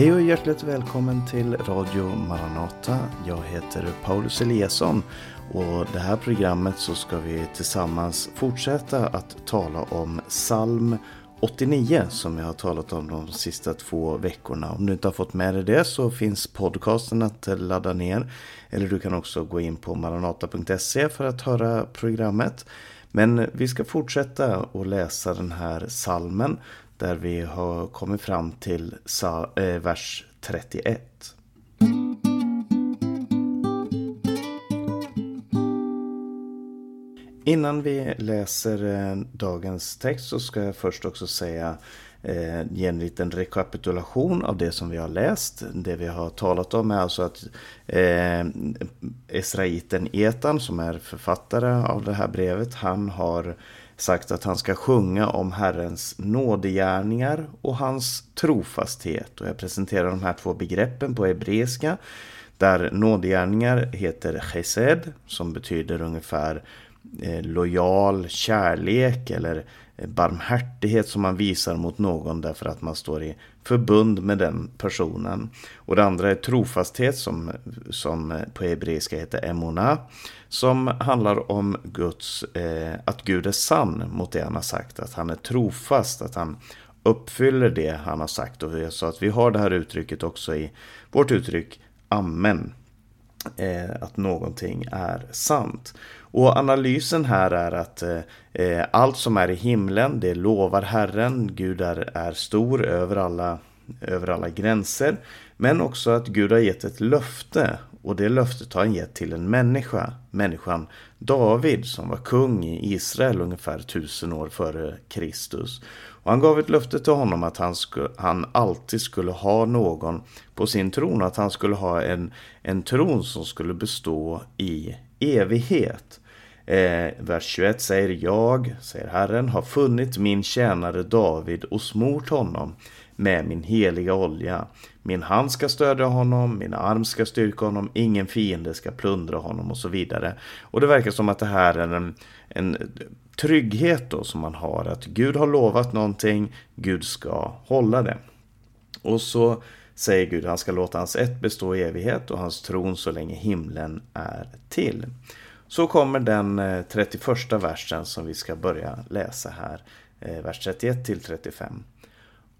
Hej och hjärtligt välkommen till Radio Maranata. Jag heter Paulus Eliasson och det här programmet så ska vi tillsammans fortsätta att tala om psalm 89 som jag har talat om de sista två veckorna. Om du inte har fått med dig det så finns podcasten att ladda ner. Eller du kan också gå in på maranata.se för att höra programmet. Men vi ska fortsätta att läsa den här salmen där vi har kommit fram till eh, vers 31. Innan vi läser eh, dagens text så ska jag först också säga eh, ge en liten rekapitulation av det som vi har läst. Det vi har talat om är alltså att eh, Esraiten Etan som är författare av det här brevet, han har sagt att han ska sjunga om Herrens nådegärningar och hans trofasthet. Och jag presenterar de här två begreppen på hebreiska. Där nådegärningar heter chesed som betyder ungefär eh, lojal kärlek eller barmhärtighet som man visar mot någon därför att man står i förbund med den personen. Och det andra är trofasthet som, som på hebreiska heter emona. Som handlar om Guds, eh, att Gud är sann mot det han har sagt. Att han är trofast, att han uppfyller det han har sagt. Och så att vi har det här uttrycket också i vårt uttryck Amen. Eh, att någonting är sant. Och analysen här är att eh, eh, allt som är i himlen, det lovar Herren. Gud är, är stor över alla, över alla gränser. Men också att Gud har gett ett löfte och det löftet har han gett till en människa, människan David som var kung i Israel ungefär tusen år före Kristus. Och han gav ett löfte till honom att han, skulle, han alltid skulle ha någon på sin tron, att han skulle ha en, en tron som skulle bestå i evighet. Eh, vers 21 säger jag, säger Herren, har funnit min tjänare David och smort honom med min heliga olja. Min hand ska stödja honom, min arm ska styrka honom, ingen fiende ska plundra honom och så vidare. Och det verkar som att det här är en, en trygghet då som man har, att Gud har lovat någonting, Gud ska hålla det. Och så säger Gud, han ska låta hans ett bestå i evighet och hans tron så länge himlen är till. Så kommer den eh, 31 versen som vi ska börja läsa här, eh, vers 31 till 35.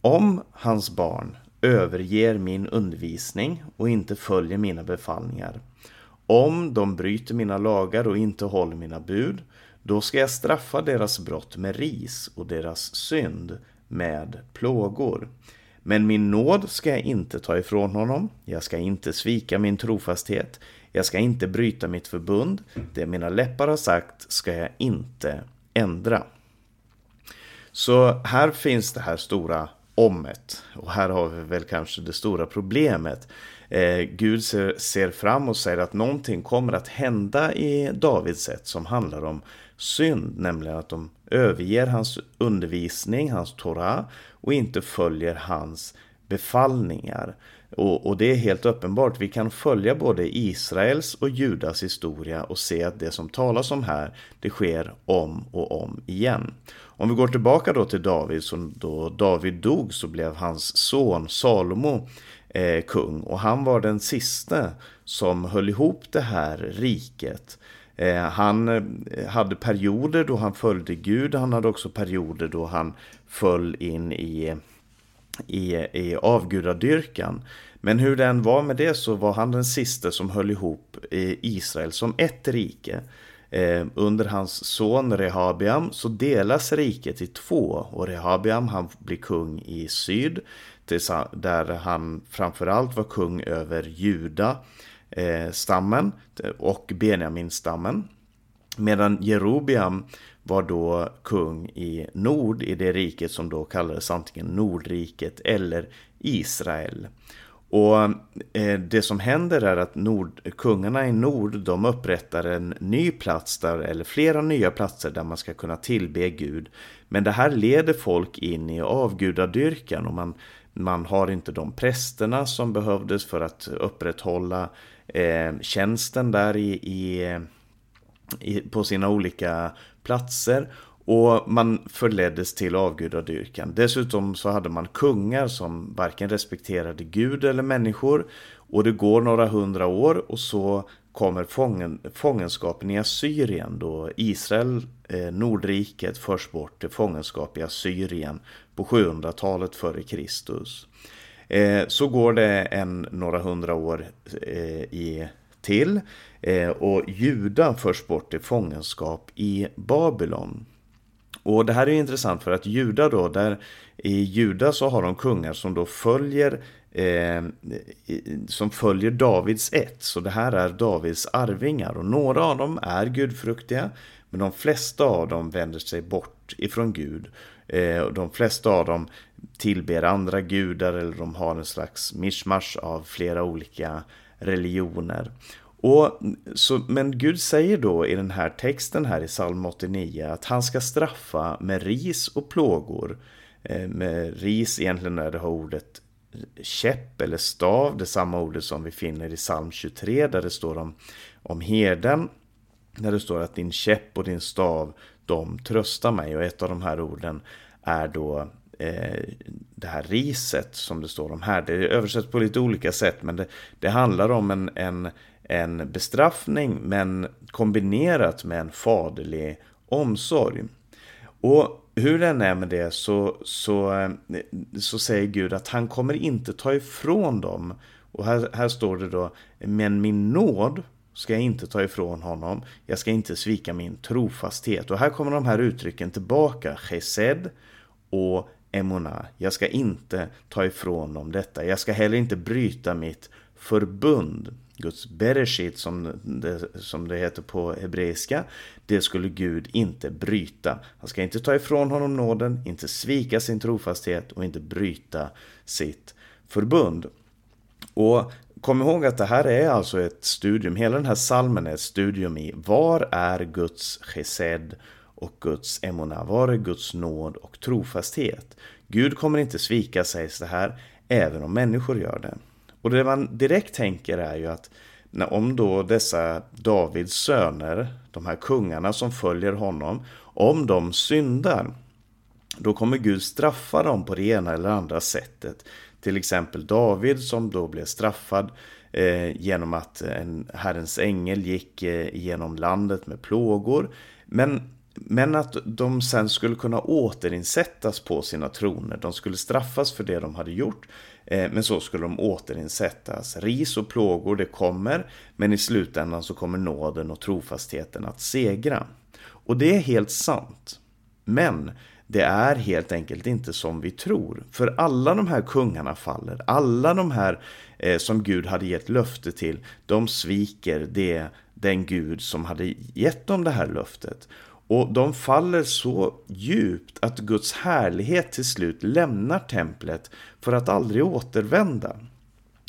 Om hans barn överger min undervisning och inte följer mina befallningar. Om de bryter mina lagar och inte håller mina bud, då ska jag straffa deras brott med ris och deras synd med plågor. Men min nåd ska jag inte ta ifrån honom, jag ska inte svika min trofasthet, jag ska inte bryta mitt förbund, det mina läppar har sagt ska jag inte ändra. Så här finns det här stora ommet. Och här har vi väl kanske det stora problemet. Eh, Gud ser, ser, fram och säger att någonting kommer att hända i Davids sätt som handlar om synd, nämligen att de överger hans undervisning, hans Torah och inte följer hans befallningar. Och, och, det är helt uppenbart, vi kan följa både Israels och Judas historia och se att det som talas om här, det sker om och om igen. Om vi går tillbaka då till David, så då David dog så blev hans son Salomo eh, kung och han var den sista som höll ihop det här riket. Eh, han eh, hade perioder då han följde Gud, han hade också perioder då han föll in i, i, i avgudadyrkan. Men hur den var med det så var han den sista som höll ihop eh, Israel som ett rike. Under hans son Rehabiam så delas riket i två och Rehabiam han blir kung i syd där han framförallt var kung över Juda Eh, stammen och Benjamin stammen. Medan Jerobiam var då kung i nord i det riket som då kallades antingen Nordriket eller Israel. Och eh, det som händer är att nord, kungarna i nord de upprättar en ny plats där, eller flera nya platser där man ska kunna tillbe Gud. Men det här leder folk in i avgudadyrkan och man, man har inte de prästerna som behövdes för att upprätthålla eh, tjänsten där i, i, i, på sina olika platser. Och man förleddes till avgudadyrkan. Dessutom så hade man kungar som varken respekterade Gud eller människor. Och det går några hundra år och så kommer fången, fångenskapen i Assyrien då Israel, eh, Nordriket, förs bort till fångenskap i Assyrien på 700-talet före Kristus. Eh, så går det en några hundra år eh, i, till eh, och Juda förs bort till fångenskap i Babylon. Och det här är intressant för att Juda då, där i Juda så har de kungar som då följer eh, som följer Davids ett. Så det här är Davids arvingar och några av dem är gudfruktiga men de flesta av dem vänder sig bort ifrån Gud. Eh, de flesta av dem tillber andra gudar eller de har en slags mischmasch av flera olika religioner. Och, så, men Gud säger då i den här texten här i psalm 89 att han ska straffa med ris och plågor. Eh, med ris egentligen är det här ordet käpp eller stav, det samma ordet som vi finner i psalm 23 där det står om, om herden. Där det står att din käpp och din stav, de tröstar mig. Och ett av de här orden är då eh, det här riset som det står om här. Det översätts på lite olika sätt men det, det handlar om en, en, en bestraffning men kombinerat med en faderlig omsorg. Och hur den är med det så, så, eh, så säger Gud att han kommer inte ta ifrån dem. Och här, här står det då, men min nåd ska jag inte ta ifrån honom. Jag ska inte svika min trofasthet. Och här kommer de här uttrycken tillbaka. Chesed och Emona. Jag ska inte ta ifrån dem detta. Jag ska heller inte bryta mitt förbund. Guds bereshit som det, som det heter på hebreiska. Det skulle Gud inte bryta. Han ska inte ta ifrån honom nåden, inte svika sin trofasthet och inte bryta sitt förbund. Och kom ihåg att det här är alltså ett studium, hela den här salmen är ett studium i var är Guds chesed och Guds emona, var är Guds nåd och trofasthet. Gud kommer inte svika sägs det här, även om människor gör det. Och det man direkt tänker är ju att när, om då dessa Davids söner, de här kungarna som följer honom, om de syndar, då kommer Gud straffa dem på det ena eller andra sättet. Till exempel David som då blev straffad eh, genom att en Herrens ängel gick eh, genom landet med plågor. Men men att de sen skulle kunna återinsättas på sina troner. De skulle straffas för det de hade gjort. Eh, men så skulle de återinsättas. Ris och plågor det kommer. Men i slutändan så kommer nåden och trofastheten att segra. Och det är helt sant. Men det är helt enkelt inte som vi tror. För alla de här kungarna faller. Alla de här eh, som Gud hade gett löfte till. De sviker det, den Gud som hade gett dem det här löftet. Och de faller så djupt att Guds härlighet till slut lämnar templet för att aldrig återvända.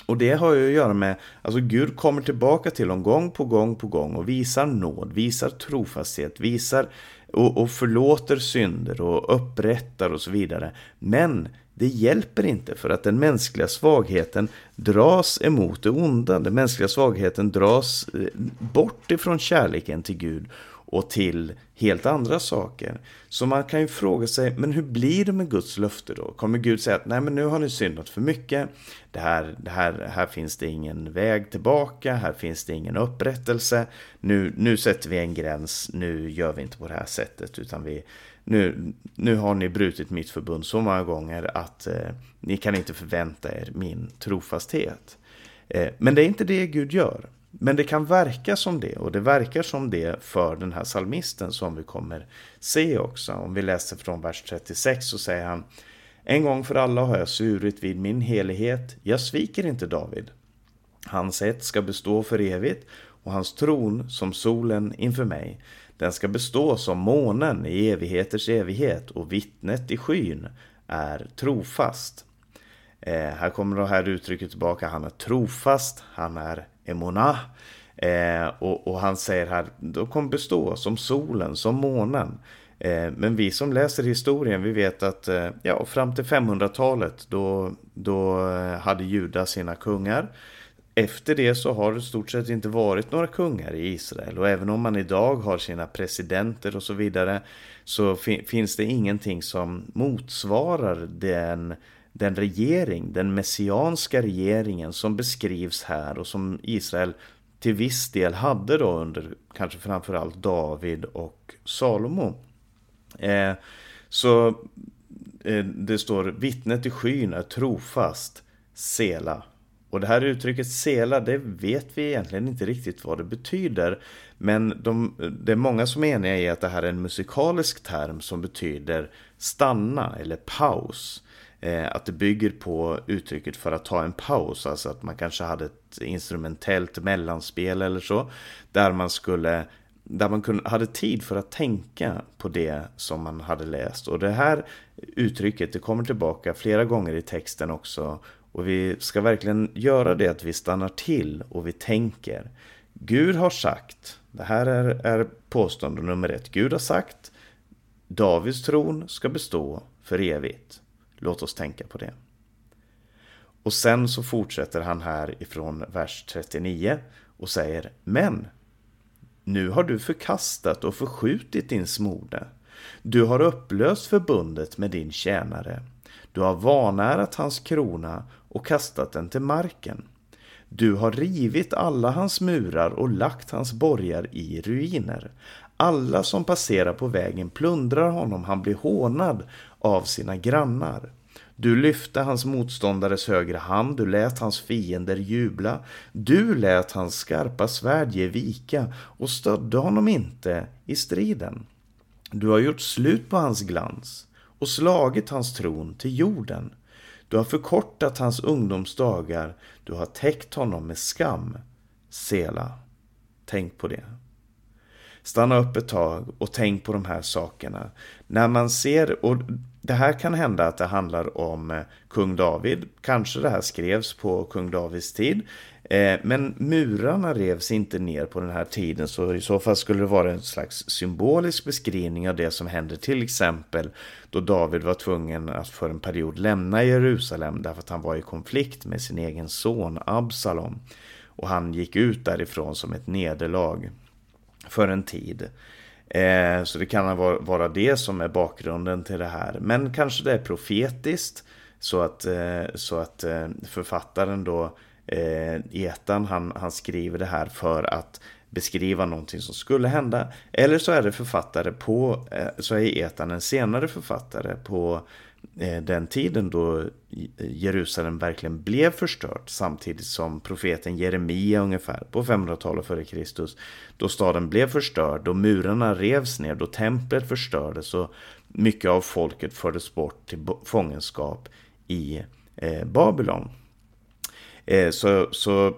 Och det har ju att göra med, alltså Gud kommer tillbaka till dem gång på gång på gång och visar nåd, visar trofasthet, visar och, och förlåter synder och upprättar och så vidare. Men det hjälper inte för att den mänskliga svagheten dras emot det onda. Den mänskliga svagheten dras eh, bort ifrån kärleken till Gud och till helt andra saker. Så man kan ju fråga sig, men hur blir det med Guds löfte då? Kommer Gud säga att nej men nu har ni syndat för mycket, det här, det här, här finns det ingen väg tillbaka, här finns det ingen upprättelse, nu, nu sätter vi en gräns, nu gör vi inte på det här sättet utan vi, nu, nu har ni brutit mitt förbund så många gånger att eh, ni kan inte förvänta er min trofasthet. Eh, men det är inte det Gud gör. Men det kan verka som det och det verkar som det för den här salmisten som vi kommer se också. Om vi läser från vers 36 så säger han En gång för alla har jag surit vid min helighet. Jag sviker inte David. Hans ett ska bestå för evigt och hans tron som solen inför mig. Den ska bestå som månen i evigheters evighet och vittnet i skyn är trofast. Eh, här kommer det här uttrycket tillbaka. Han är trofast, han är Emona. Eh, och, och, han säger här, de kommer bestå som solen, som månen. Eh, men vi som läser historien, vi vet att eh, ja, fram till 500-talet då, då eh, hade Juda sina kungar. efter det så har det i stort sett inte varit några kungar i Israel. Och även om man idag har sina presidenter och så vidare så finns det ingenting som motsvarar den, den regering, den messianska regeringen som beskrivs här och som Israel till viss del hade då under kanske framförallt David och Salomo. Eh, så eh, det står vittnet i skyn är trofast, Sela. Och det här uttrycket sela, det vet vi egentligen inte riktigt vad det betyder. Men de, det är många som är eniga i att det här är en musikalisk term som betyder stanna eller paus. Eh, att det bygger på uttrycket för att ta en paus, alltså att man kanske hade ett instrumentellt mellanspel eller så. Där man skulle där man kunde, hade tid för att tänka på det som man hade läst. Och det här uttrycket det kommer tillbaka flera gånger i texten också och vi ska verkligen göra det att vi stannar till och vi tänker. Gud har sagt, det här är, är påstående nummer ett. Gud har sagt, Davids tron ska bestå för evigt. Låt oss tänka på det. Och sen så fortsätter han här ifrån vers 39 och säger Men nu har du förkastat och förskjutit din smorde. Du har upplöst förbundet med din tjänare. Du har vanärat hans krona och kastat den till marken. Du har rivit alla hans murar och lagt hans borgar i ruiner. Alla som passerar på vägen plundrar honom, han blir hånad av sina grannar. Du lyfte hans motståndares högra hand, du lät hans fiender jubla. Du lät hans skarpa svärd ge vika och stödde honom inte i striden. Du har gjort slut på hans glans och slagit hans tron till jorden. Du har förkortat hans ungdomsdagar, du har täckt honom med skam. Sela, tänk på det. Stanna upp ett tag och tänk på de här sakerna. När man ser, och det här kan hända att det handlar om eh, kung David, kanske det här skrevs på kung Davids tid, eh, men murarna revs inte ner på den här tiden så i så fall skulle det vara en slags symbolisk beskrivning av det som hände till exempel då David var tvungen att för en period lämna Jerusalem därför att han var i konflikt med sin egen son Absalom. Och han gick ut därifrån som ett nederlag för en tid. Eh, så det kan vara det som är bakgrunden till det här. Men kanske det är profetiskt så att, eh, så att eh, författaren då eh, Etan han, han skriver det här för att beskriva någonting som skulle hända. Eller så är det författare på, eh, så är Etan en senare författare på eh, Eh, den tiden då Jerusalem verkligen blev förstört samtidigt som profeten Jeremia ungefär på 500-talet före Kristus då staden blev förstörd, då murarna revs ner, då templet förstördes och mycket av folket fördes bort till fångenskap i eh, Babylon. Eh, så, så,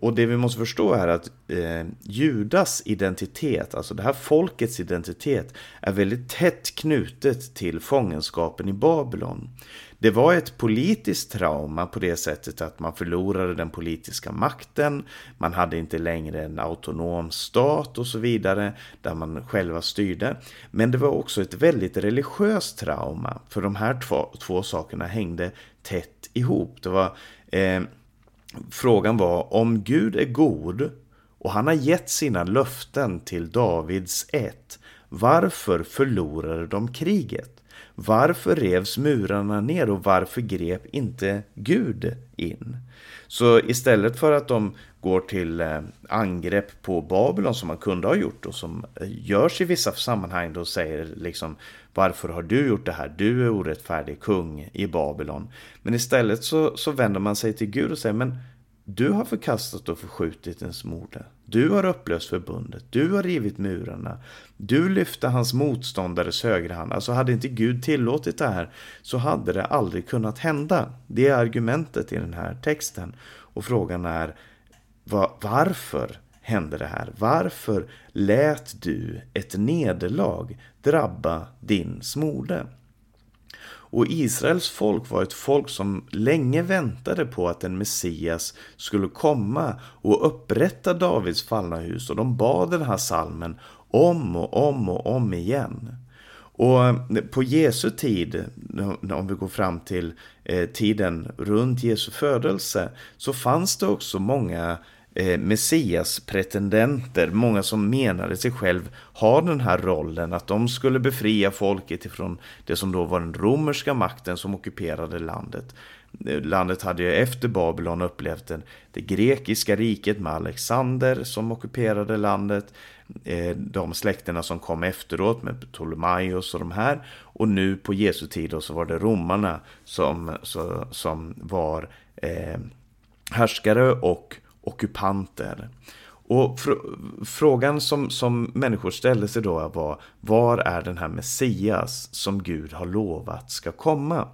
och det vi måste förstå är att eh, Judas identitet, alltså det här folkets identitet, är väldigt tätt knutet till fångenskapen i Babylon. Det var ett politiskt trauma på det sättet att man förlorade den politiska makten, man hade inte längre en autonom stat och så vidare, där man själva styrde. Men det var också ett väldigt religiöst trauma, för de här två, två sakerna hängde tätt ihop. Det var... Eh, Frågan var om Gud är god och han har gett sina löften till Davids ett. Varför förlorade de kriget? Varför revs murarna ner och varför grep inte Gud in? Så istället för att de går till eh, angrepp på Babylon som man kunde ha gjort och som eh, görs i vissa sammanhang då säger liksom varför har du gjort det här? Du är orättfärdig kung i Babylon. Men istället så, så vänder man sig till Gud och säger men du har förkastat och förskjutit ens moder. Du har upplöst förbundet. Du har rivit murarna. Du lyfte hans motståndares högerhand. Alltså hade inte Gud tillåtit det här så hade det aldrig kunnat hända. Det är argumentet i den här texten. Och frågan är varför hände det här? Varför lät du ett nederlag drabba din smorde? Och Israels folk var ett folk som länge väntade på att en Messias skulle komma och upprätta Davids fallna hus och de bad den här salmen om och om och om igen. Och eh, på Jesu tid, om vi går fram till eh, tiden runt Jesu födelse, så fanns det också många eh, Messias-pretendenter, många som menade sig själv ha den här rollen, att de skulle befria folket ifrån det som då var den romerska makten som ockuperade landet. Eh, landet hade ju efter Babylon upplevt den, det grekiska riket med Alexander som ockuperade landet. Eh, de släkterna som kom efteråt med Ptolemaios och de här. Och nu på Jesu tid så var det romarna som, som var eh, härskare och ockupanter. Och fr frågan som, som människor ställde sig då var, var är den här Messias som Gud har lovat ska komma?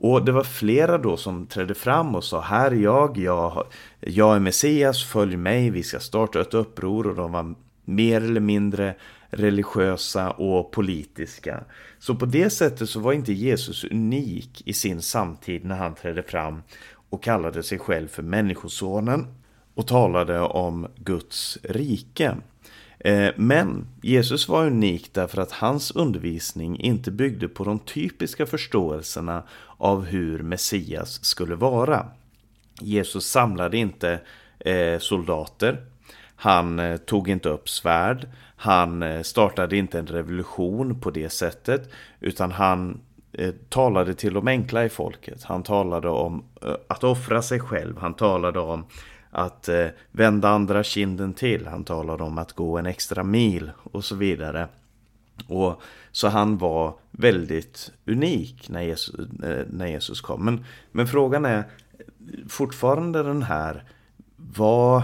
Och det var flera då som trädde fram och sa här är jag, jag, jag är Messias, följ mig, vi ska starta ett uppror och de var mer eller mindre religiösa och politiska. Så på det sättet så var inte Jesus unik i sin samtid när han trädde fram och kallade sig själv för Människosonen och talade om Guds rike. Eh, men Jesus var unik därför att hans undervisning inte byggde på de typiska förståelserna av hur Messias skulle vara. Jesus samlade inte eh, soldater, han eh, tog inte upp svärd, han startade inte en revolution på det sättet, utan han talade till de enkla i folket. Han talade om att offra sig själv, han talade om att eh, vända andra kinden till. Han talade om att gå en extra mil och så vidare. Och Så han var väldigt unik när Jesus, eh, när Jesus kom. Men, men frågan är fortfarande den här. Vad,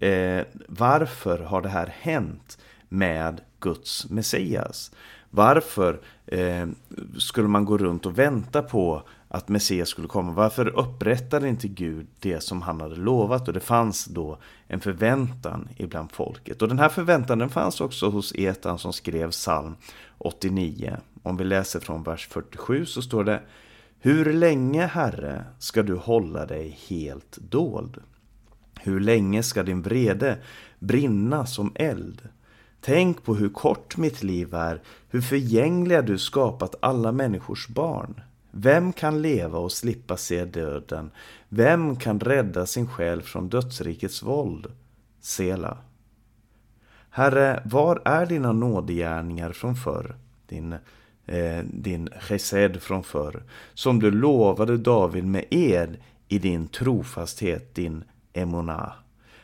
eh, varför har det här hänt med Guds Messias? Varför eh, skulle man gå runt och vänta på att Messias skulle komma. Varför upprättade inte Gud det som han hade lovat? Och det fanns då en förväntan ibland folket. Och den här förväntan den fanns också hos Etan som skrev psalm 89. Om vi läser från vers 47 så står det Hur länge, Herre, ska du hålla dig helt dold? Hur länge ska din vrede brinna som eld? Tänk på hur kort mitt liv är, hur förgängliga du skapat alla människors barn. Vem kan leva och slippa se döden? Vem kan rädda sin själ från dödsrikets våld? Sela. Herre, var är dina nådegärningar från förr? Din, eh, din chesed från förr, som du lovade David med ed i din trofasthet, din emona.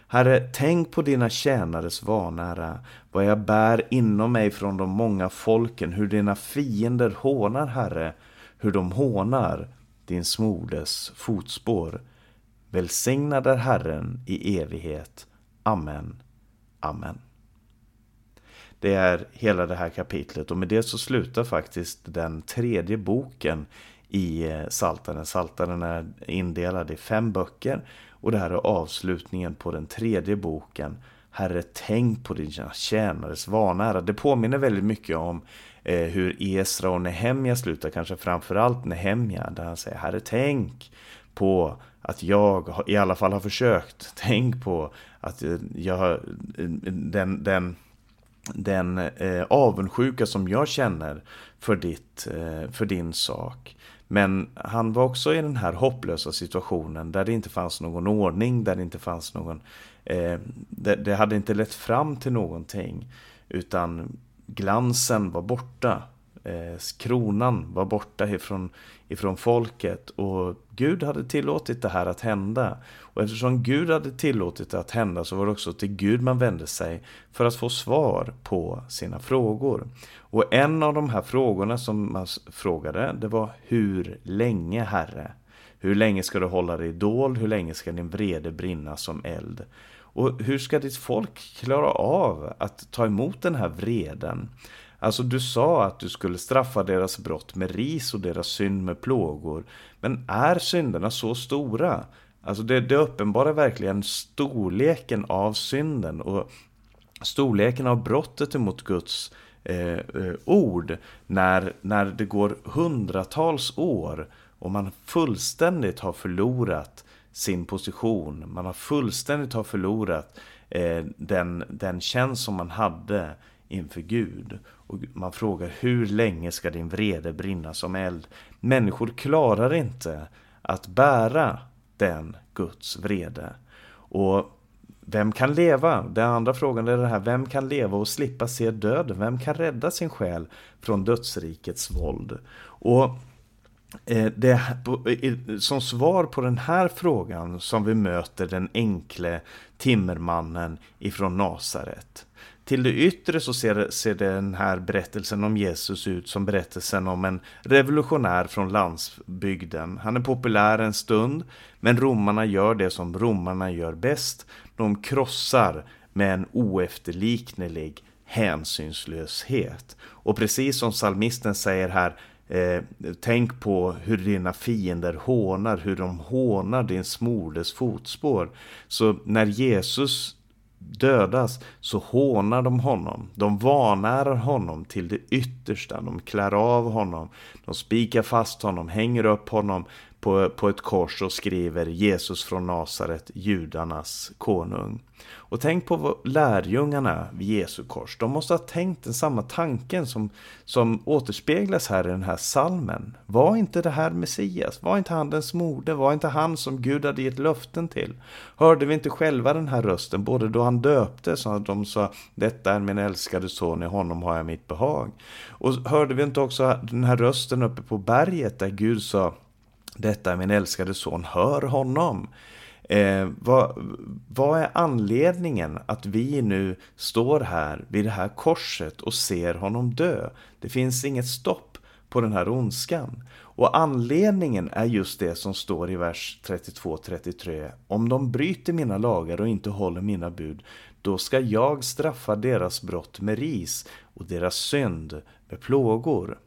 Herre, tänk på dina tjänares vanära, vad jag bär inom mig från de många folken, hur dina fiender hånar, Herre, hur de hånar din smordes fotspår. Välsignad är Herren i evighet. Amen. Amen. Det är hela det här kapitlet och med det så slutar faktiskt den tredje boken i eh, Saltaren. Saltaren är indelad i fem böcker och det här är avslutningen på den tredje boken. Herre, tänk på dina tjänares vanära. Det påminner väldigt mycket om eh, Eh, hur Esra och Nehemja slutar, kanske framförallt Nehemja, där han säger Herre tänk på att jag i alla fall har försökt. Tänk på att eh, jag eh, den, den, den eh, avundsjuka som jag känner för, ditt, eh, för din sak. Men han var också i den här hopplösa situationen där det inte fanns någon ordning, där det inte fanns någon... Eh, det, det hade inte lett fram till någonting. Utan glansen var borta. Eh, kronan var borta ifrån, ifrån folket och Gud hade tillåtit det här att hända. Och eftersom Gud hade tillåtit det att hända så var det också till Gud man vände sig för att få svar på sina frågor. Och en av de här frågorna som man frågade det var Hur länge Herre? Hur länge ska du hålla dig dold? Hur länge ska din vrede brinna som eld? Och hur ska ditt folk klara av att ta emot den här vreden? Alltså du sa att du skulle straffa deras brott med ris och deras synd med plågor. Men är synderna så stora? Alltså det, det uppenbarar verkligen storleken av synden och storleken av brottet emot Guds eh, eh, ord när, när det går hundratals år och man fullständigt har förlorat sin position. Man har fullständigt har förlorat eh, den, den tjänst som man hade inför Gud. Och man frågar hur länge ska din vrede brinna som eld? Människor klarar inte att bära den Guds vrede. Och vem kan leva? Den andra frågan är det här, vem kan leva och slippa se döden? Vem kan rädda sin själ från dödsrikets våld? Och Eh, det, som svar på den här frågan som vi möter den enkle timmermannen ifrån Nasaret. Till det yttre så ser, ser den här berättelsen om Jesus ut som berättelsen om en revolutionär från landsbygden. Han är populär en stund, men romarna gör det som romarna gör bäst. De krossar med en oefterliknelig hänsynslöshet. Och precis som salmisten säger här, eh, tänk på hur dina fiender hånar, hur de hånar din smordes fotspår. Så när Jesus dödas så hånar de honom. De vanärar honom till det yttersta. De klär av honom. De spikar fast honom, hänger upp honom på, på ett kors och skriver Jesus från Nasaret, judarnas konung. Och tänk på lärjungarna vid Jesu kors. De måste ha tänkt den samma tanken som, som återspeglas här i den här salmen. Var inte det här Messias? Var inte han den smorde? Var inte han som Gud hade gett löften till? Hörde vi inte själva den här rösten? Både då han döpte så att de sa Detta är min älskade son, i honom har jag mitt behag. Och hörde vi inte också den här rösten uppe på berget där Gud sa detta är min älskade son, hör honom. Eh, vad, vad, är anledningen att vi nu står här vid det här korset och ser honom dö? Det finns inget stopp på den här ondskan. Och anledningen är just det som står i vers 32-33. Om de bryter mina lagar och inte håller mina bud, då ska jag straffa deras brott med ris och deras synd med plågor.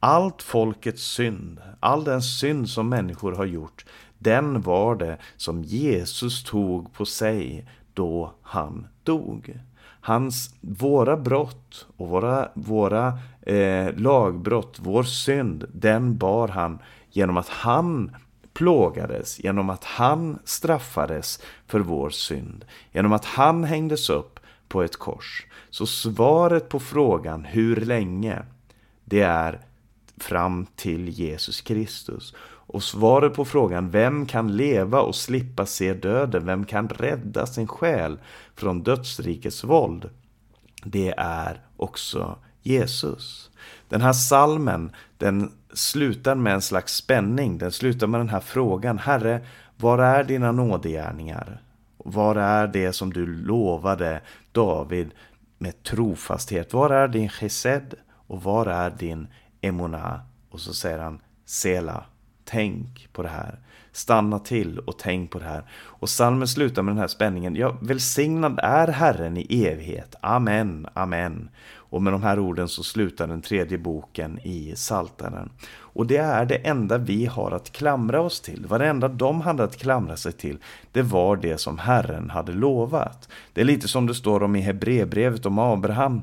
Allt folkets synd, all den synd som människor har gjort, den var det som Jesus tog på sig då han dog. Hans, våra brott och våra, våra eh, lagbrott, vår synd, den bar han genom att han plågades, genom att han straffades för vår synd, genom att han hängdes upp på ett kors. Så svaret på frågan hur länge, det är fram till Jesus Kristus. Och svaret på frågan vem kan leva och slippa se döden, vem kan rädda sin själ från dödsrikets våld, det är också Jesus. Den här salmen, den slutar med en slags spänning, den slutar med den här frågan, Herre, var är dina nådegärningar? Var är det som du lovade David med trofasthet? Var är din chesed och var är din emona? Och så säger han Sela. Tänk på det här. Stanna till och tänk på det här. Och salmen slutar med den här spänningen. Ja, välsignad är Herren i evighet. Amen, amen. Och med de här orden så slutar den tredje boken i Saltaren. Och det är det enda vi har att klamra oss till. Varenda de hade att klamra sig till, det var det som Herren hade lovat. Det är lite som det står om i Hebreerbrevet om Abraham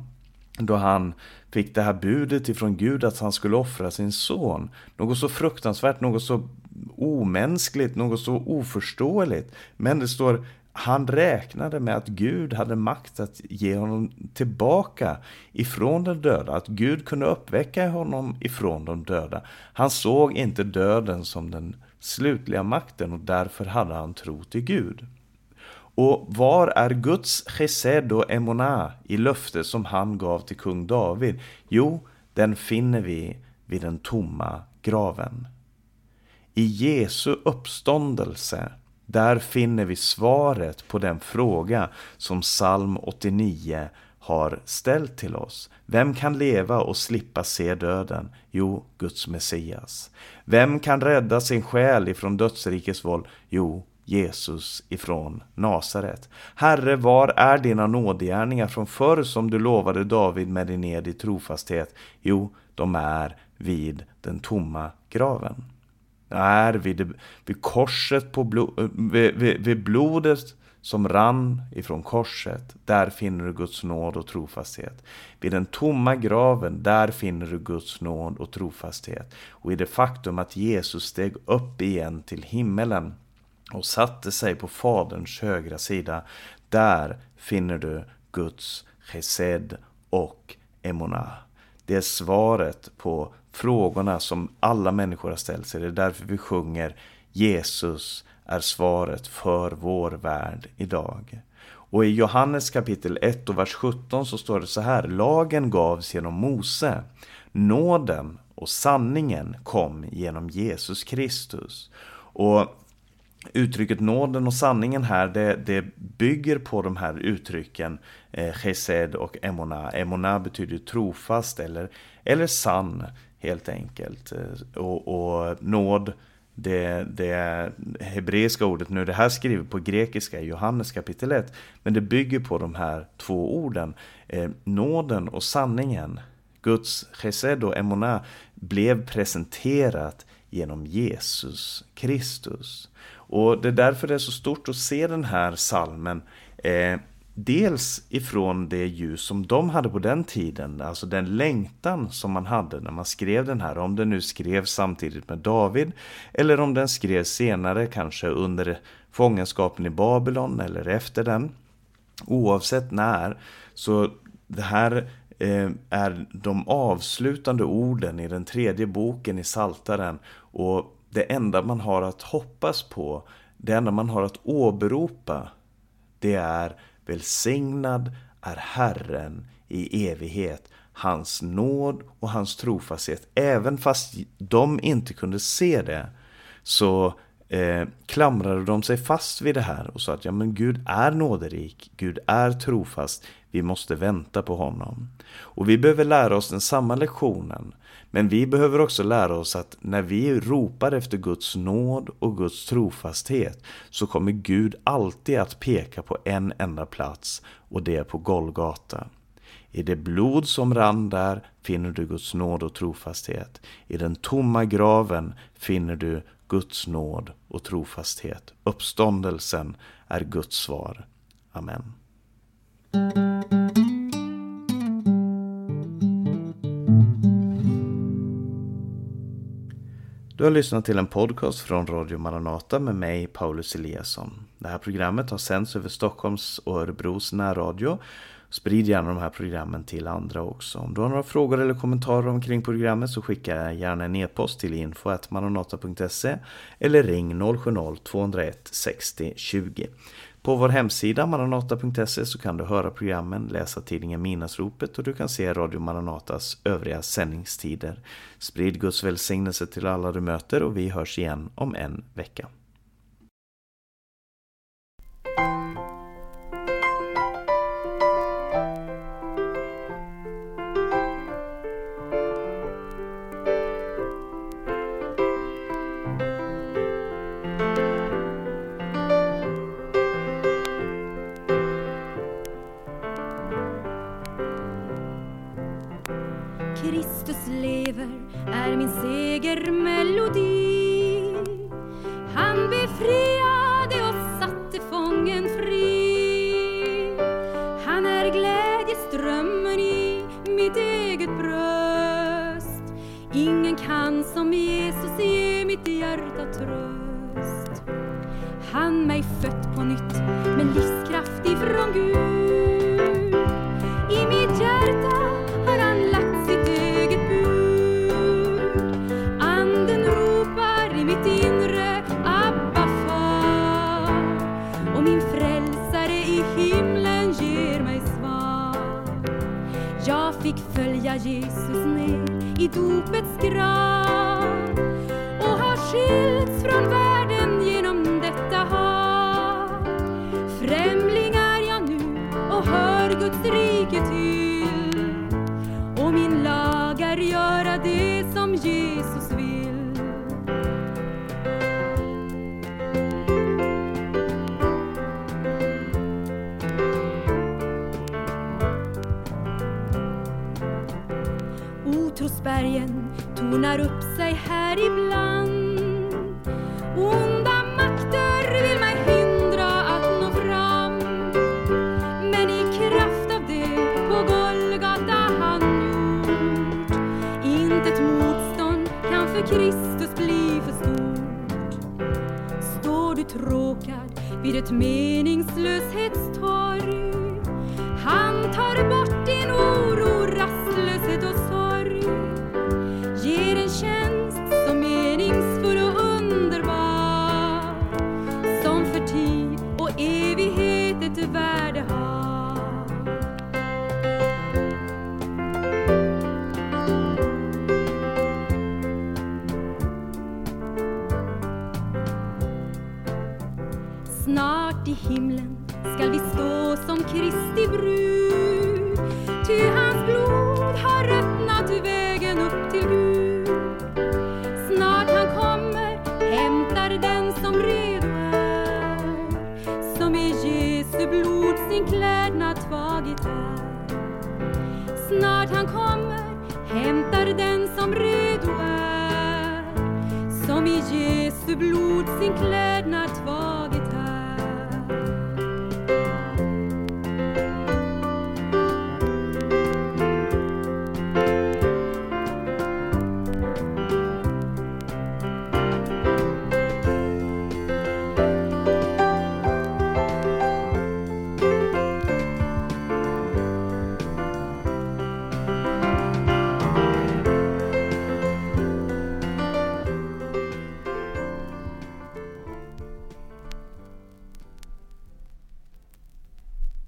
då han fick det här budet ifrån Gud att han skulle offra sin son. Något så fruktansvärt, något så omänskligt, något så oförståeligt. Men det står han räknade med att Gud hade makt att ge honom tillbaka ifrån de döda, att Gud kunde uppväcka honom ifrån de döda. Han såg inte döden som den slutliga makten och därför hade han tro till Gud. Och var är Guds chesed och emona i löftet som han gav till kung David? Jo, den finner vi vid den tomma graven. I Jesu uppståndelse, där finner vi svaret på den fråga som psalm 89 har ställt till oss. Vem kan leva och slippa se döden? Jo, Guds Messias. Vem kan rädda sin själ ifrån dödsrikets våld? Jo, Jesus ifrån Nasaret. Herre, var är dina nådegärningar från förr som du lovade David med din ed i trofasthet? Jo, de är vid den tomma graven. är vid, vid korset på blod, eh, vid, vid, vid blodet som rann ifrån korset, där finner du Guds nåd och trofasthet. Vid den tomma graven, där finner du Guds nåd och trofasthet. Och i det faktum att Jesus steg upp igen till himmelen och satte sig på Faderns högra sida. Där finner du Guds chesed och Emona. Det är svaret på frågorna som alla människor har ställt sig. Det är därför vi sjunger Jesus är svaret för vår värld idag. Och i Johannes kapitel 1 och vers 17 så står det så här. Lagen gavs genom Mose. Nåden och sanningen kom genom Jesus Kristus. Och uttrycket nåden och sanningen här det, det bygger på de här uttrycken eh, chesed och emona. Emona betyder trofast eller, eller sann helt enkelt. Eh, och, och nåd det, det hebreiska ordet, nu det här skrivet på grekiska i Johannes kapitel 1, men det bygger på de här två orden. Eh, nåden och sanningen, Guds chesed och emona, blev presenterat genom Jesus Kristus. Och det är därför det är så stort att se den här salmen eh, Dels ifrån det ljus som de hade på den tiden, alltså den längtan som man hade när man skrev den här, om den nu skrevs samtidigt med David eller om den skrevs senare, kanske under fångenskapen i Babylon eller efter den. Oavsett när, så det här eh, är de avslutande orden i den tredje boken i Saltaren och det enda man har att hoppas på, det enda man har att åberopa, det är Välsignad är Herren i evighet. Hans nåd och hans trofasthet. Även fast de inte kunde se det så eh, klamrade de sig fast vid det här och sa att ja, men Gud är nåderik, Gud är trofast, vi måste vänta på honom. Och vi behöver lära oss den samma lektionen. Men vi behöver också lära oss att när vi ropar efter Guds nåd och Guds trofasthet så kommer Gud alltid att peka på en enda plats och det är på Golgata. I det blod som rann där finner du Guds nåd och trofasthet. I den tomma graven finner du Guds nåd och trofasthet. Uppståndelsen är Guds svar. Amen. Du har lyssnat till en podcast från Radio Maranata med mig, Paulus Eliasson. Det här programmet har sänds över Stockholms och Örebros närradio. Sprid gärna de här programmen till andra också. Om du har några frågor eller kommentarer omkring programmet så skicka gärna en e-post till info.maranata.se eller ring 070-201 60 20. På vår hemsida maranata.se så kan du höra programmen, läsa tidningen Minasropet och du kan se Radio Maranatas övriga sändningstider. Sprid Guds välsignelse till alla du möter och vi hörs igen om en vecka. Smärta tröst. Han mig fött på nytt med livskraft ifrån Gud. I mitt hjärta har han lagt sitt eget bud. Anden ropar i mitt inre Abba far och min frälsare i himlen ger mig svar. Jag fick följa Jesus ner i dopets grav skilts från världen genom detta hav. Främling är jag nu och hör Guds rike till. Och min lag är göra det som Jesus vill. Otrosbergen tornar upp sig här ibland Kristus bli för stort. Står du tråkad vid ett meningslöshetstorg? Han tar bort din oro, rastlöshet och är Som i